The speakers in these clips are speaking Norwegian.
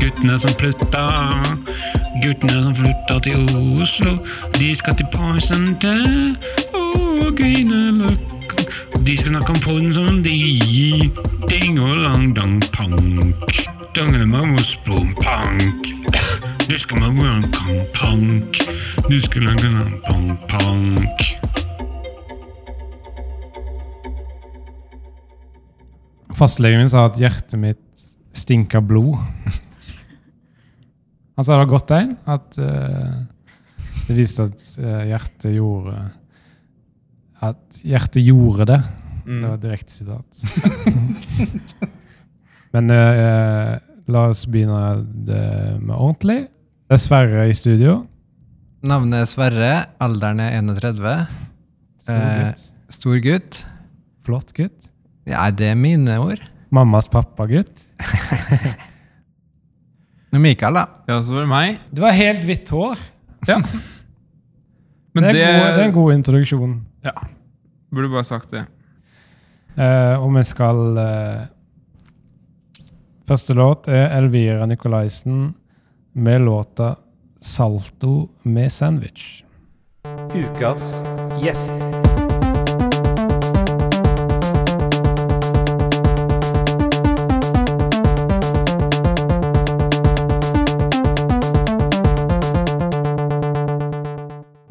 Guttene som flytta, guttene som flytta til Oslo, de skal til Poison til og Grünerløkka. De skal snakke om podden som de ding og lang dang pank. Dangene mamos blom pank. Du skal man wang kang pank. Du skal lage en pank pank. Fastlegen min sa at hjertet mitt stinka blod. Han sa det godt tegn at uh, det viste at uh, hjertet gjorde At hjertet gjorde det. Det var et direkte sitat. Men uh, la oss begynne det med ordentlig. Det er Sverre i studio. Navnet er Sverre, alderen er 31. Stor Eh, gutt. Stor gutt. Flott gutt. Ja, det er mine ord. Mammas pappa-gutt. Nå Mikael, da. Ja, så var det meg. Du har helt hvitt hår. Ja. Det er, det, god, det er en god introduksjon. Ja. Burde bare sagt det. Eh, og vi skal eh, Første låt er Elvira Nicolaisen med låta 'Salto med sandwich'. Ukas gjest.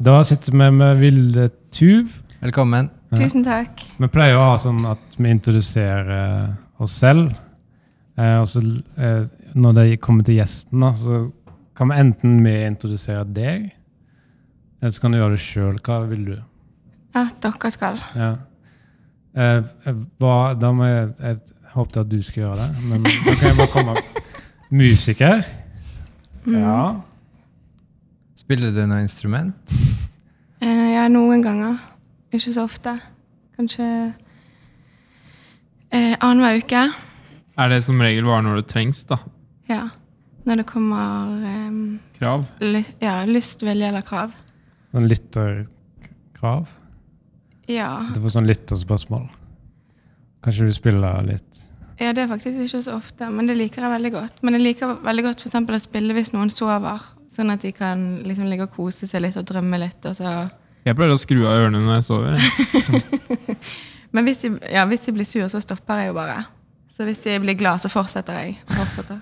Da sitter vi med Vilde Tuv. Velkommen. Ja. Tusen takk. Vi pleier å ha sånn at vi introduserer oss selv. Eh, og så eh, når det kommer til gjesten, da, så kan vi enten vi introdusere deg, eller så kan du gjøre det sjøl. Hva vil du? Ja, dere skal. Ja. Eh, eh, hva, da må jeg, jeg håpet at du skal gjøre det, men da kan jeg bare komme opp. Musiker. Mm. Ja. Spiller du noe instrument? Ja, noen ganger. Ikke så ofte. Kanskje eh, annenhver uke. Er det som regel bare når det trengs, da? Ja. Når det kommer eh, Krav? ly ja, lyst, vilje eller krav. Sånn lytterkrav. Ja. Du får sånn lytterspørsmål. Kanskje du spiller litt ja, det er faktisk ikke så ofte, men det liker jeg veldig godt. Men jeg liker veldig godt for å spille hvis noen sover, sånn at de kan liksom ligge og kose seg litt og drømme litt. Og så. Jeg pleier å skru av ørene når jeg sover. Jeg. Men hvis de, ja, hvis de blir sur, så stopper jeg jo bare. Så hvis de blir glad, så fortsetter jeg. Fortsetter.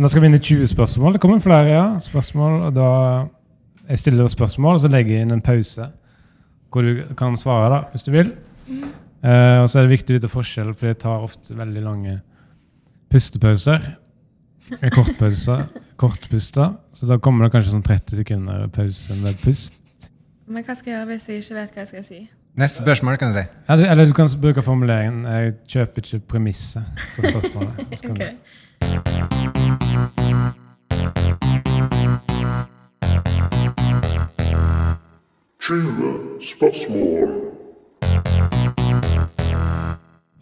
Nå skal vi inn i 20 spørsmål. Det kommer flere ja, spørsmål. og da Jeg stiller spørsmål, og så legger jeg inn en pause hvor du kan svare, da, hvis du vil. Eh, og så er det viktig å vite forskjell, for jeg tar ofte veldig lange pustepauser. Kortpauser. Kortpuster. Så da kommer det kanskje sånn 30 sekunder pause med pust. Men hva skal jeg gjøre hvis jeg ikke vet hva jeg skal si? Neste spørsmål, kan du si. Ja, du, eller du kan bruke formuleringen 'Jeg kjøper ikke premisset for spørsmålet'.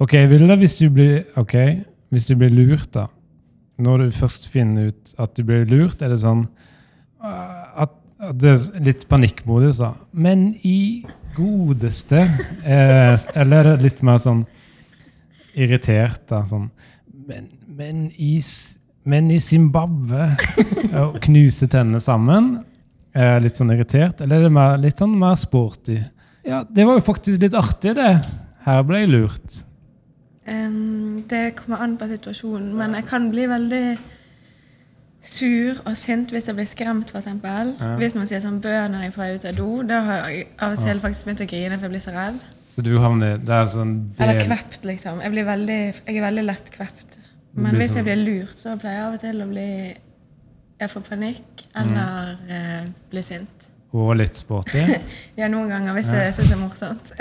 Ok, Vilde, hvis du blir Ok, hvis du blir lurt, da. Når du først finner ut at du blir lurt, er det sånn uh, det er litt panikkmodus, da. Men i godeste eh, Eller er litt mer sånn irritert, da. Sånn Men, men i men i Zimbabwe Å knuse tennene sammen. Eh, litt sånn irritert. Eller er det mer, litt sånn mer sporty? Ja, det var jo faktisk litt artig, det. Her ble jeg lurt. Um, det kommer an på situasjonen, men jeg kan bli veldig sur og sint hvis jeg blir skremt, f.eks. Ja. Hvis noen sier sånn 'bø når jeg får ut av do', da har jeg av og til faktisk begynt å grine for jeg blir så redd. Så du havner Det er sånn Eller kvept, liksom. Jeg, blir veldig, jeg er veldig lett kvept. Men hvis sånn- jeg blir lurt, så pleier jeg av og til å bli Jeg får panikk eller eh, bli sint. Og litt sporty. Ja, noen ganger hvis jeg syns det er morsomt.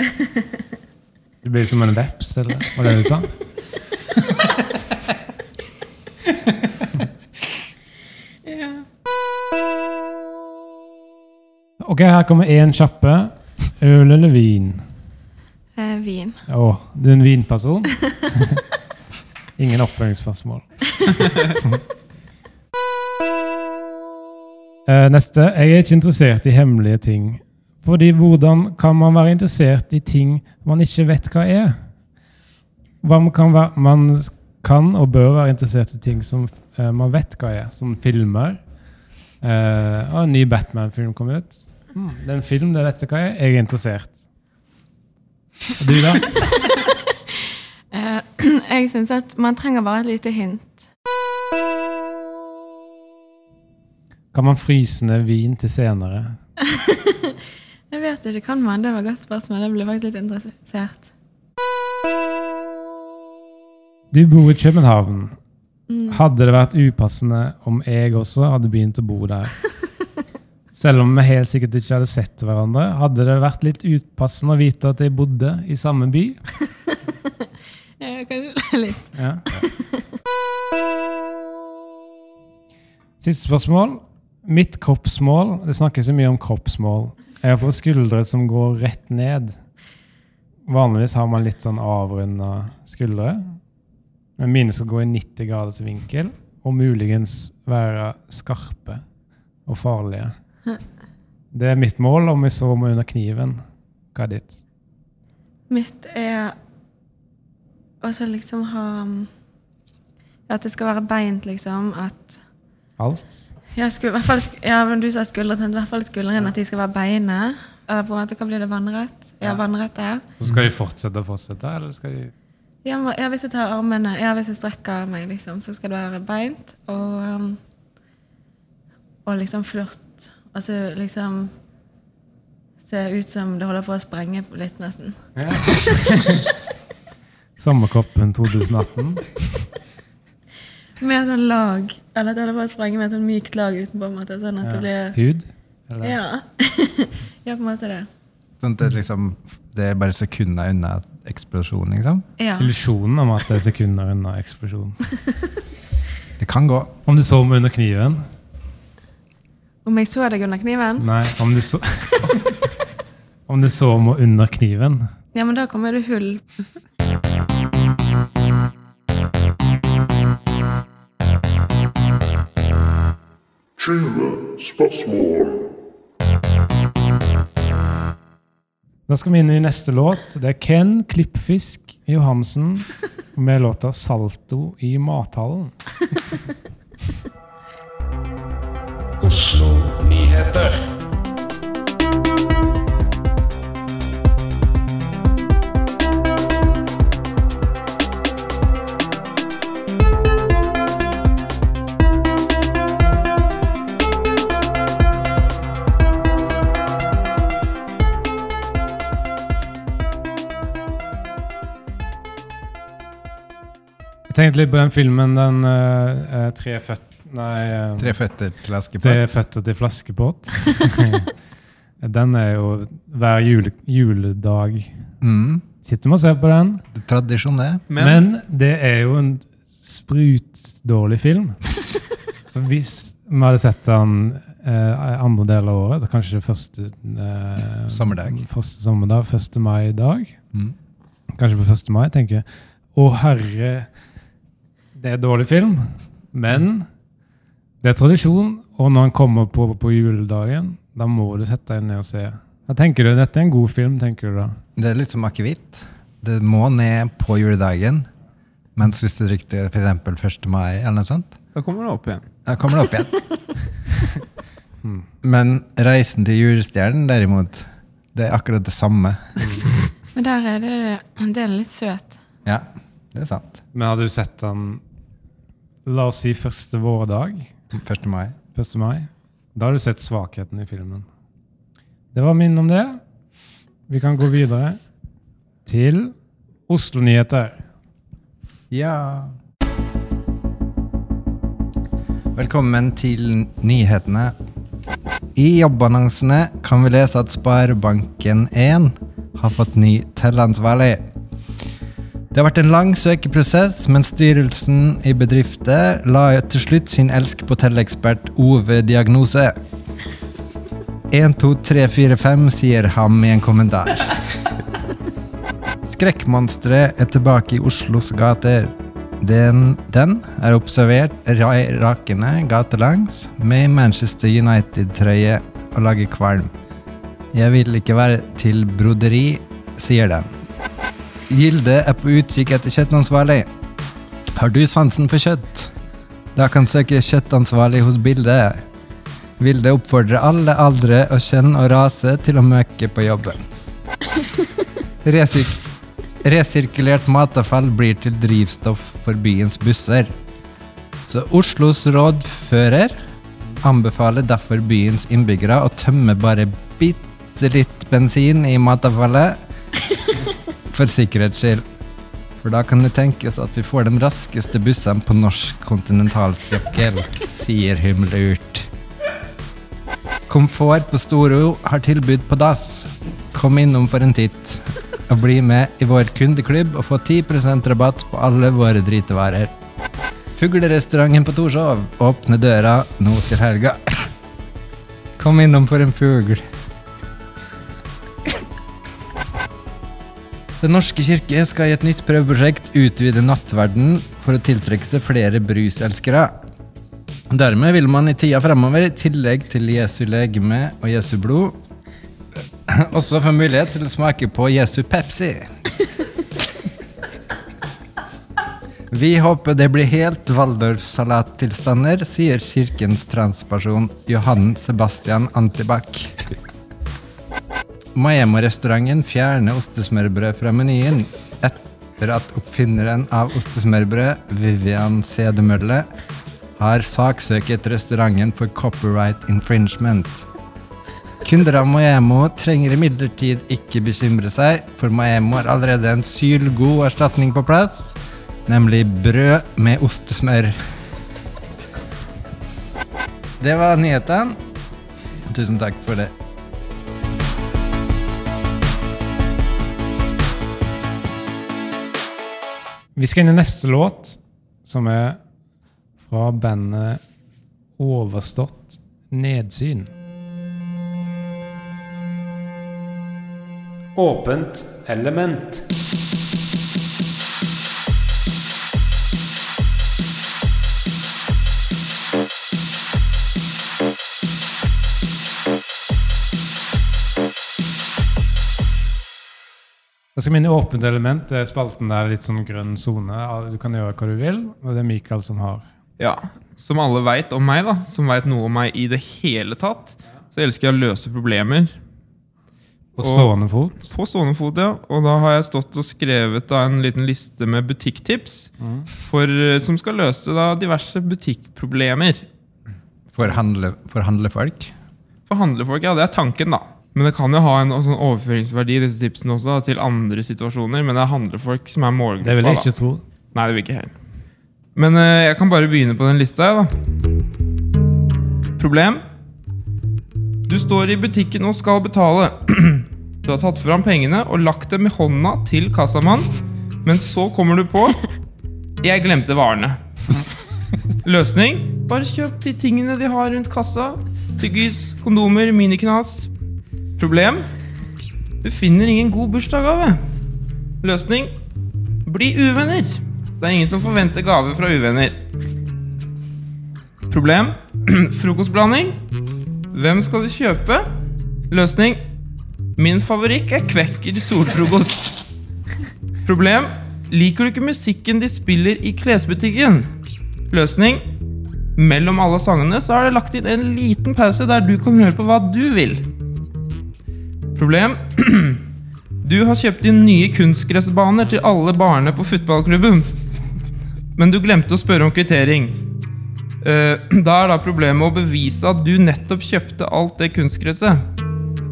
Du blir som en veps, eller hva var det du sa? Ok, her kommer én kjappe. Øl eller vin? eh, vin. Å, du er en vinperson? Ingen oppfølgingsspørsmål. Eh, Neste. Jeg er ikke interessert i hemmelige ting. Fordi hvordan kan man være interessert i ting man ikke vet hva er? Hva man kan være, man kan og bør være interessert i ting som eh, man vet hva er, som filmer. Eh, og en ny Batman-film kom ut. Hmm, det er en film, det vet jeg hva er. Jeg er interessert. Og du, da? Eh, jeg syns at man trenger bare et lite hint. Kan man fryse ned vin til senere? Jeg vet ikke, kan man? Det var et godt spørsmål. Jeg ble faktisk litt interessert. Du bor i København. Mm. Hadde det vært upassende om jeg også hadde begynt å bo der? Selv om vi helt sikkert ikke hadde sett hverandre, hadde det vært litt utpassende å vite at jeg bodde i samme by? Ja, kanskje litt. Ja. Siste spørsmål. Mitt kroppsmål Det snakkes så mye om kroppsmål. Jeg får skuldre som går rett ned. Vanligvis har man litt sånn avrunda skuldre. Men mine skal gå i 90 graders vinkel og muligens være skarpe og farlige. Det er mitt mål, om vi så må under kniven. Hva er ditt? Mitt er også liksom ha um, At det skal være beint, liksom. At Alt? jeg skulle, hvert fall, ja, men Du sa skuldre, i hvert fall skuldrene at de skal være beine. Eller på en måte, hva blir det? Vannrett? Ja, Ja. vannrett er. Så skal de fortsette og fortsette, eller skal de Ja, ja, hvis jeg tar armene Ja, hvis jeg strekker meg, liksom, så skal det være beint. Og, um, og liksom flott. Altså liksom Se ut som det holder på å sprenge litt, nesten. Ja. Sommerkoppen 2018. Med sånn lag. Eller at det holder på å sprenge med et sånn mykt lag utenpå. på en måte, Sånn at det blir Hud? Eller? Ja. ja, på en måte det. Sånn at det, liksom, det er bare sekunder unna eksplosjon, liksom. Ja. Illusjonen om at det er sekunder unna eksplosjon. Det kan gå. Om du så meg under kniven? Om jeg så deg under kniven? Nei, om du så Om du så meg under kniven? Ja, men da kommer det hull. Da skal vi inn i neste låt. Det er Ken Klippfisk Johansen med låta 'Salto i mathallen'. Oslo Nyheter. Jeg tenkte litt på den filmen, den uh, tre. Nei, eh, Tre føtter til Askepott. tre føtter til flaskepott. den er jo hver jule, juledag. Mm. Sitter man og ser på den. Det tradisjon, det. Men, Men det er jo en sprutdårlig film. Så hvis vi hadde sett den eh, andre del av året, kanskje første eh, Sommerdag. Første sommerdag, 1. mai-dag. Mm. Kanskje på 1. mai, tenker jeg. Å herre, det er dårlig film, men det er tradisjon. Og når han kommer på, på juledagen, da må du sette deg ned og se. Da tenker du, Dette er en god film, tenker du da. Det er litt som akevitt. Det må ned på juledagen. Mens hvis du drikker f.eks. 1. mai, eller noe sånt, da kommer det opp igjen. da kommer det opp igjen. Men reisen til julestjernen, derimot, det er akkurat det samme. Men der er det Det er litt søt. Ja, det er sant. Men hadde du sett den La oss si første vårdag, 1. mai. 1. mai. Da har du sett svakheten i filmen. Det var min om det. Vi kan gå videre til Oslo-nyheter. Ja. Velkommen til nyhetene. I jobbannonsene kan vi lese at Sparebanken1 har fått ny tellansvarlig. Det har vært en lang søkeprosess, men styrelsen i bedriften la til slutt sin elsk på telleekspert Ove diagnose. 1, 2, 3, 4, 5, sier ham i en kommentar. Skrekkmonsteret er tilbake i Oslos gater. Den, den er observert ra rakende gatelangs med Manchester United-trøye og lager kvalm. Jeg vil ikke være til broderi, sier den. Gilde er på utkikk etter kjøttansvarlig. Har du sansen for kjøtt? Da kan søke kjøttansvarlig hos Bilde. Vilde oppfordrer alle aldre og kjønn og rase til å møke på jobben. Resir resirkulert matavfall blir til drivstoff for byens busser. Så Oslos rådfører anbefaler derfor byens innbyggere å tømme bare bitte litt bensin i matavfallet for sikkerhets skyld. For da kan det tenkes at vi får den raskeste bussen på norsk kontinentalsokkel, sier hun. Komfort på Storo har tilbud på dass. Kom innom for en titt. Og bli med i vår kundeklubb og få 10% rabatt på alle våre dritevarer. Fuglerestauranten på Torshov åpner døra nå til helga. Kom innom for en fugl. Den norske kirke skal i et nytt prøveprosjekt utvide nattverden for å tiltrekke seg flere bruselskere. Dermed vil man i tida fremover, i tillegg til Jesu legeme og Jesu blod, også få mulighet til å smake på Jesu Pepsi. Vi håper det blir helt Waldorf-salattilstander, sier kirkens transperson Johan Sebastian Antibak. Maemo-restauranten fjerner ostesmørbrød fra menyen etter at oppfinneren av ostesmørbrød, Vivian Sedemølle, har saksøket restauranten for copyright infringement. Kunder av Maemo trenger imidlertid ikke bekymre seg, for Maemo har allerede en sylgod erstatning på plass, nemlig brød med ostesmør. Det var nyhetene. Tusen takk for det. Vi skal inn i neste låt, som er fra bandet Overstått nedsyn. Åpent element. Da skal minne åpent element. Det er spalten der litt sånn grønn sone. Du kan gjøre hva du vil, og det er Mikael som har. Ja, Som alle veit om meg, da, som veit noe om meg i det hele tatt, så elsker jeg å løse problemer. På stående fot. På stående fot, ja. Og da har jeg stått og skrevet da en liten liste med butikktips for, eh, som skal løse da diverse butikkproblemer. For, handle, for handlefolk. For handlefolk, ja, det er tanken, da. Men det kan jo ha en sånn overføringsverdi disse tipsene også, til andre situasjoner. Men det er handlefolk som er målgruppa. Det vil jeg da. ikke tro. Nei, det vil ikke heller. Men uh, jeg kan bare begynne på den lista. da. Problem. Du står i butikken og skal betale. Du har tatt fram pengene og lagt dem i hånda til kassamann, men så kommer du på Jeg glemte varene. Løsning? Bare kjøp de tingene de har rundt kassa. Tyggis, kondomer, miniknas. Problem? Du finner ingen god bursdagsgave. Løsning? Bli uvenner. Det er ingen som forventer gave fra uvenner. Problem? Frokostblanding. Hvem skal du kjøpe? Løsning? Min favoritt er Kvekker solfrokost. Problem? Liker du ikke musikken de spiller i klesbutikken? Løsning? Mellom alle sangene så er det lagt inn en liten pause der du kan høre på hva du vil. Problem? Du har kjøpt inn nye kunstgressbaner til alle barene på fotballklubben. Men du glemte å spørre om kvittering. Eh, Da er da problemet å bevise at du nettopp kjøpte alt det kunstgresset.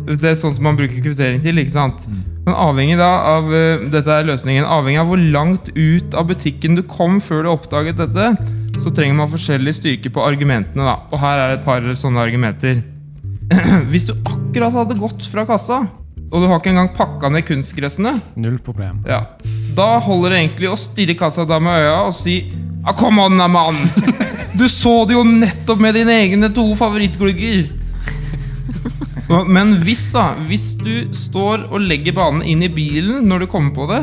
Det er sånn som man bruker kvittering til. ikke sant? Men avhengig da av eh, dette er løsningen, avhengig av hvor langt ut av butikken du kom før du oppdaget dette, så trenger man forskjellig styrke på argumentene. da. Og her er et par sånne argumenter. Hvis du akkurat hadde gått fra kassa, og du har ikke engang pakka ned kunstgressene, Null problem. ja. Da holder det egentlig å stirre kassadama i øya og si ah, 'Come on, da, mann! Du så det jo nettopp med dine egne to favorittglugger! Men hvis da, hvis du står og legger banen inn i bilen når du kommer på det,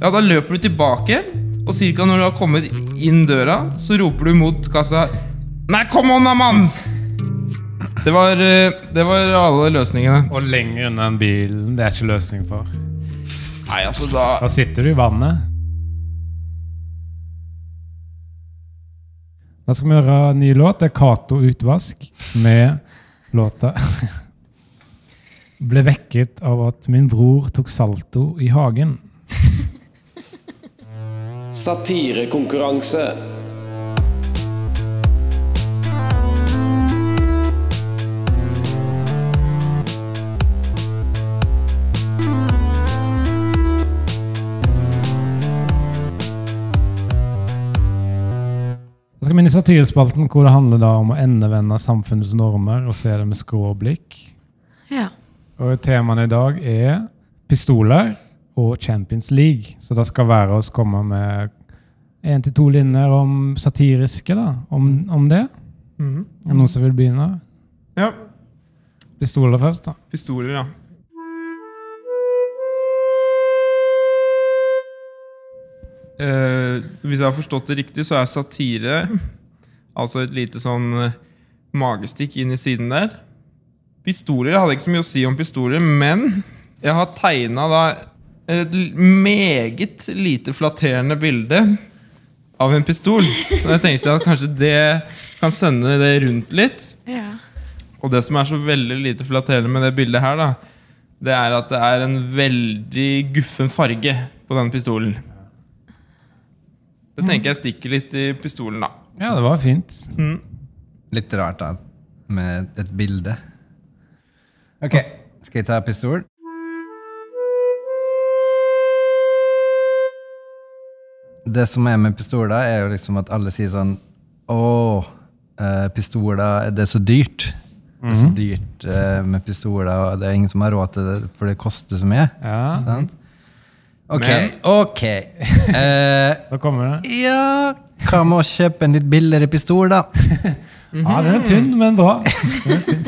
ja, da løper du tilbake, og cirka når du har kommet inn døra, så roper du mot kassa Nei, kom on da, mann! Det var, eh, det var alle løsningene. Og lenger unna enn bilen, det er ikke løsning for. Nei, altså da Da sitter du i vannet. Da skal vi høre en ny låt. Det er Cato Utvask med låta Ble vekket av at min bror tok salto i hagen. Satirekonkurranse. Satirespalten, hvor det handler da om å endevende samfunnets normer og se det med skrå blikk. Ja. Og temaene i dag er pistoler og Champions League. Så det skal være oss komme med én til to linjer om satiriske, da. Om, om det. Mhm. Er det noen som vil begynne? Ja. Pistoler først, da. Pistoler, ja. Uh, hvis jeg har forstått det riktig, så er satire altså et lite sånn eh, magestikk inn i siden der. Pistoler jeg hadde ikke så mye å si om pistoler, men jeg har tegna da et meget lite flatterende bilde av en pistol. Så jeg tenkte at kanskje det kan sende det rundt litt. ja. Og det som er så veldig lite flatterende med det bildet her, da, det er at det er en veldig guffen farge på den pistolen. Det tenker jeg stikker litt i pistolen, da. Ja, det var fint. Litt rart da, med et bilde. Ok, skal jeg ta pistol? Det som er med pistoler, er jo liksom at alle sier sånn Å, eh, pistoler, det er så dyrt. Det er så dyrt eh, med pistoler, og det er ingen som har råd til det, for det koster så mye. Ja, Sant? Ok, Men- ok. Eh, da kommer det. ja, hva med å kjøpe en litt billigere pistol, da? Ja, den er tynn, men bra. Den er, tynn.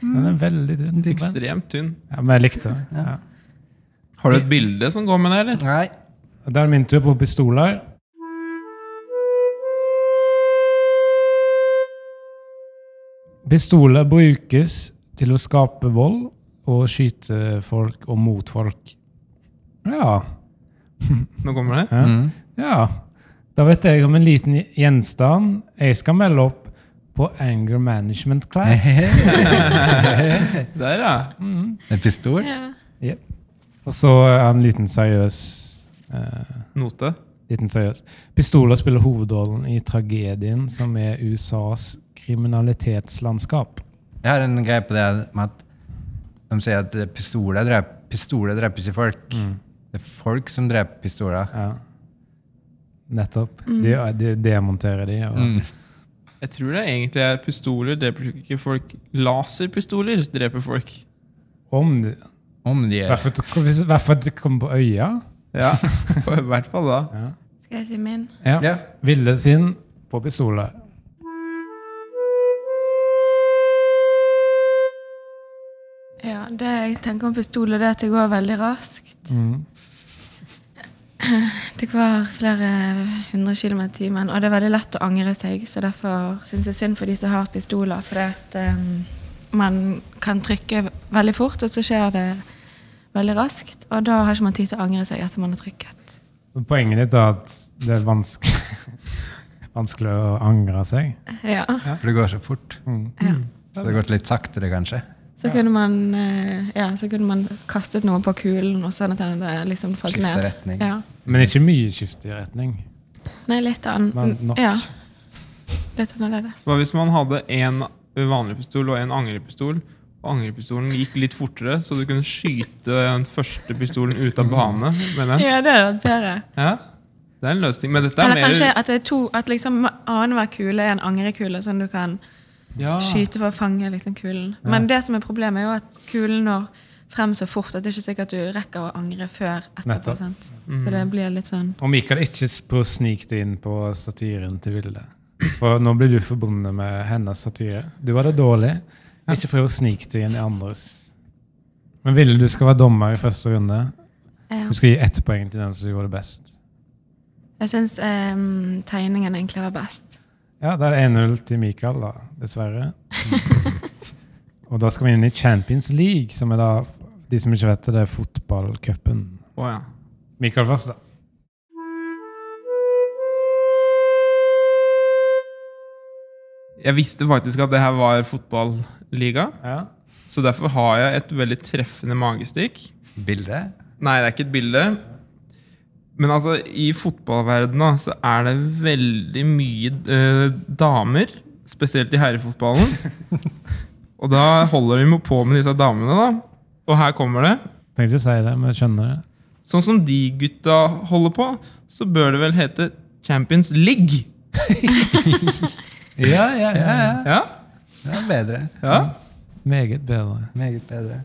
Den er veldig tynn. men- Ekstremt tynn. Ja, men jeg likte den. Ja. Har du et bilde som går med det, eller? Nei. Da er det min tur på pistoler. Pistoler brukes til å skape vold og skyte folk og mot folk. Ja. Nå kommer det. ja. Mm. ja. Da vet jeg om en liten gjenstand jeg skal melde opp på anger management class. Der, ja. En pistol? ja. Yep. Og så en liten seriøs eh, Note. Liten seriøs. Pistoler spiller hovedrollen i tragedien som er USAs kriminalitetslandskap. Jeg har en greie på det med at de sier at pistoler dreper, pistoler dreper ikke folk. Det er folk som dreper pistoler. Ja. Nettopp. De, de demonterer de. Og, Mm. Jeg tror det egentlig er pistoler dreper ikke folk. Laserpistoler dreper folk. Om de, Om de er hvert fall- i hvert fall at de kommer på øya. Ja, I hvert fall da. Ja. Skal jeg si min? Ja. Ja. Ville sin på pistoler. Ja, Det jeg tenker om pistoler, det er at det går veldig raskt. Mm. Det går flere hundre kilometer i timen, og det er veldig lett å angre seg. Så derfor syns jeg synd for de som har pistoler, for at um, man kan trykke veldig fort, og så skjer det veldig raskt. Og da har ikke man tid til å angre seg etter man har trykket. Poenget ditt er at det er vanskelig, vanskelig å angre seg. Ja. For det går så fort. Mm. ja. Så det har gått litt saktere, kanskje. Så kunne man eh, ja, så kunne man kastet noe på kulen, og sånn at den liksom falt Skifte ned. retning. Ja. Men ikke mye skifte i retning. Nei, litt annen. Men nok. Ja. Litt annerledes. Hva hvis man hadde en vanlig pistol og en angrepistol, og angrepistolen gikk litt fortere, så du kunne skyte den første pistolen ut av bane med den? Ja, det hadde vært bedre. Ja, det er en løsning. Men dette er Eller kanskje at det er to At liksom annenhver kule er en angrekule, sånn du kan ja. skyte for å fange liksom kulen. Men det som er problemet, er jo at kulen når frem så fort at det er ikke sikkert at du rekker å angre før etterpå. Mm. Så det blir litt sånn Og Mikael ikke prøv å snike deg inn på satiren til Vilde. For nå blir du forbundet med hennes satire. Du var det dårlig. Ikke prøv å snike deg inn i andres. Men Vilde, du skal være dommer i første runde. ja. Du skal gi ett poeng til den som gjorde det best. Jeg syns um, tegningen egentlig var best. Ja, da er det 1-0 til Mikael, da. Dessverre. Og da skal vi inn i Champions League, som er da de som ikke vet det, det er fotballcupen. Oh, ja. Mikael først, da. Jeg visste faktisk at det her var fotballiga, Ja. så derfor har jeg et veldig treffende magestikk. Bilde? Nei, det er ikke et bilde. Men altså, i fotballverdenen så er det veldig mye eh, damer, spesielt i herrefotballen. Og da holder vi på med disse damene, da. Og her kommer det. Tenkte ikke si det, men jeg skjønner det. Sånn som de gutta holder på, så bør det vel hete Champions League. Ja, ja, ja. Ja? Det er bedre. ja. Meget bedre. Meget bedre.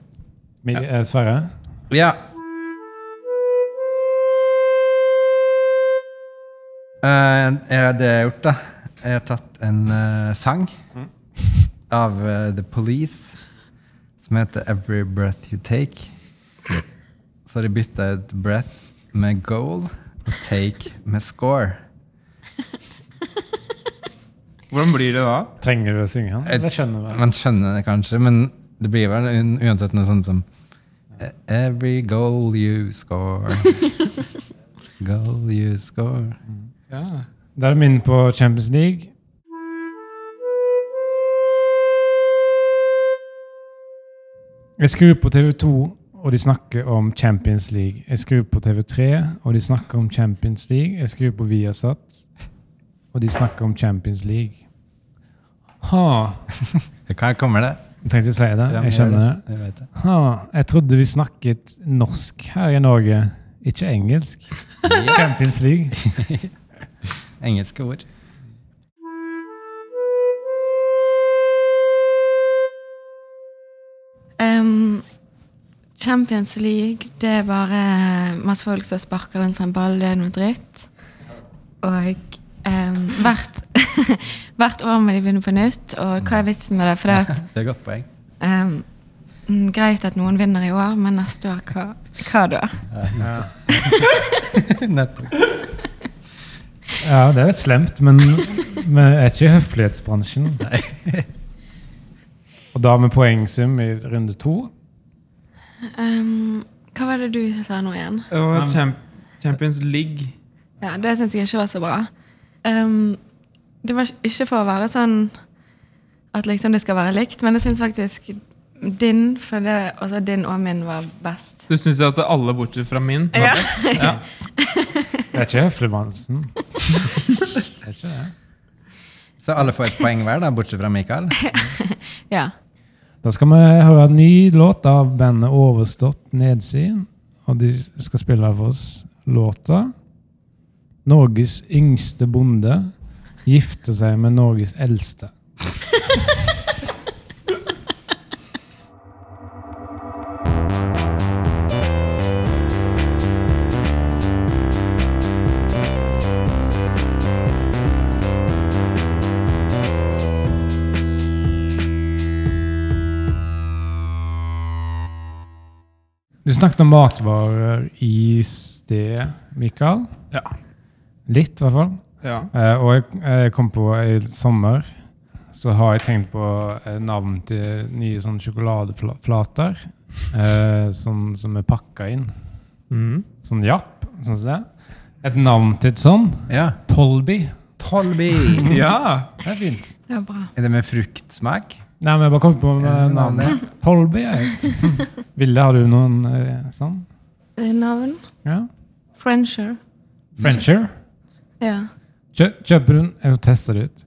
Mi- eh, Sverre? Ja. Det jeg har gjort, da Jeg har tatt en eh, sang av eh, The Police som heter Every Breath You Take. Så har de bytta ut breath med goal og take med score. Hvordan blir det da? Trenger du å synge den? Eller skjønner du? Man skjønner det kanskje, men det blir vel uansett noe sånt som eh, Every goal you score. Goal you score. Ja. Da er det min på Champions League. Jeg skrur på TV2, og de snakker om Champions League. Jeg skrur på TV3, og de snakker om Champions League. Jeg skrur på Viasat, og de snakker om Champions League. Ha! Her kommer det. Jeg trengte ikke si det. Jeg skjønner det. Jeg det. Ha, jeg trodde vi snakket norsk her i Norge, ikke engelsk. Champions League. Engelske ord. Um, Champions League, det er bare masse folk som sparker rundt på en ball. Det er noe dritt. Og um, hvert, hvert år må de begynne på nytt. Og hva er vitsen med det? For det at, Det er et godt poeng. em, mm, greit at noen vinner i år, men neste år, hva, hva da? Nettopp. Ja, det er slemt, men vi er ikke i høflighetsbransjen. Og da med poengsum i runde to. Um, hva var det du sa nå igjen? Champ Champions League. Ja, Det syntes jeg ikke var så bra. Um, det var ikke for å være sånn at liksom det skal være likt, men jeg syns faktisk din for det, også din og min var best. Du syns at alle bortsett fra min var Ja. best? Ja. Det er ikke høflighetsbransjen. Det tror det. Så alle får et poeng hver, da, bortsett fra Mikael? ja. Da skal vi høre en ny låt av bandet Overstått Nedsiden. Og de skal spille for oss låta 'Norges yngste bonde gifter seg med Norges eldste'. Snakket om matvarer i sted, Mikael. Ja. Litt, i hvert fall. ja. Eh, og jeg, jeg kom på i sommer så har jeg tenkt på eh, navn til nye sånn sjokoladeflater eh, som, som er pakka inn. Mm. Sånn japp. Sånn som det. Et navn til et sånn. Ja. Tolby. Tolby! ja. Det er fint. Det er, bra. Er det med fruktsmak? Nei, men jeg bare kom på med navnet. navnet. Tolby. jeg. Vilde, har du noen eh, sånn? Eh, Navn? Ja. Frencher. Frencher? Ja. Kjø, kjøper hun Jeg tester teste det ut.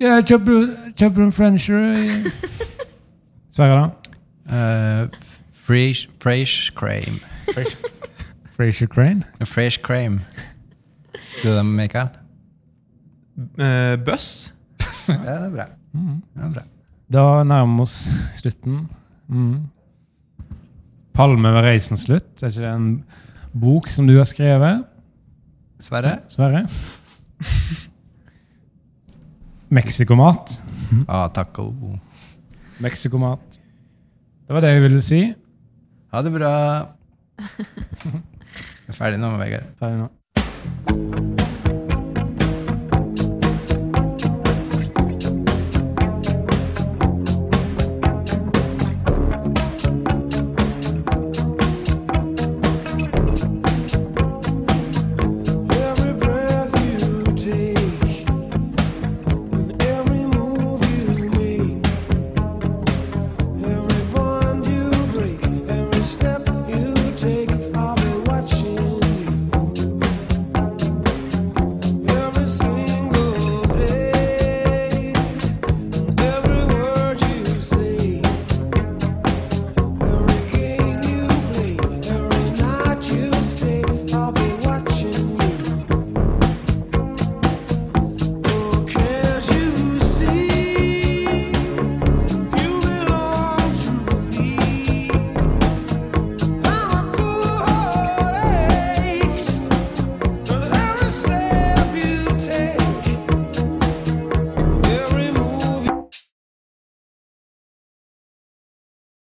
Ja, kjøper kjøper hun Frencher i Sverre, da? Uh, fresh, fresh cream. Frazier Crane? Fresh cream. Du med Mikael? Uh, Buss. Ja, det er bra. Det er bra. Da nærmer vi oss slutten. Mm. 'Palme ved reisens slutt'. Er ikke det en bok som du har skrevet? Sverre? Sverre? Mexicomat. Ah, taco. Mexicomat. Det var det jeg ville si. Ha det bra. Jeg er ferdig nå, Vegard. Ferdig nå.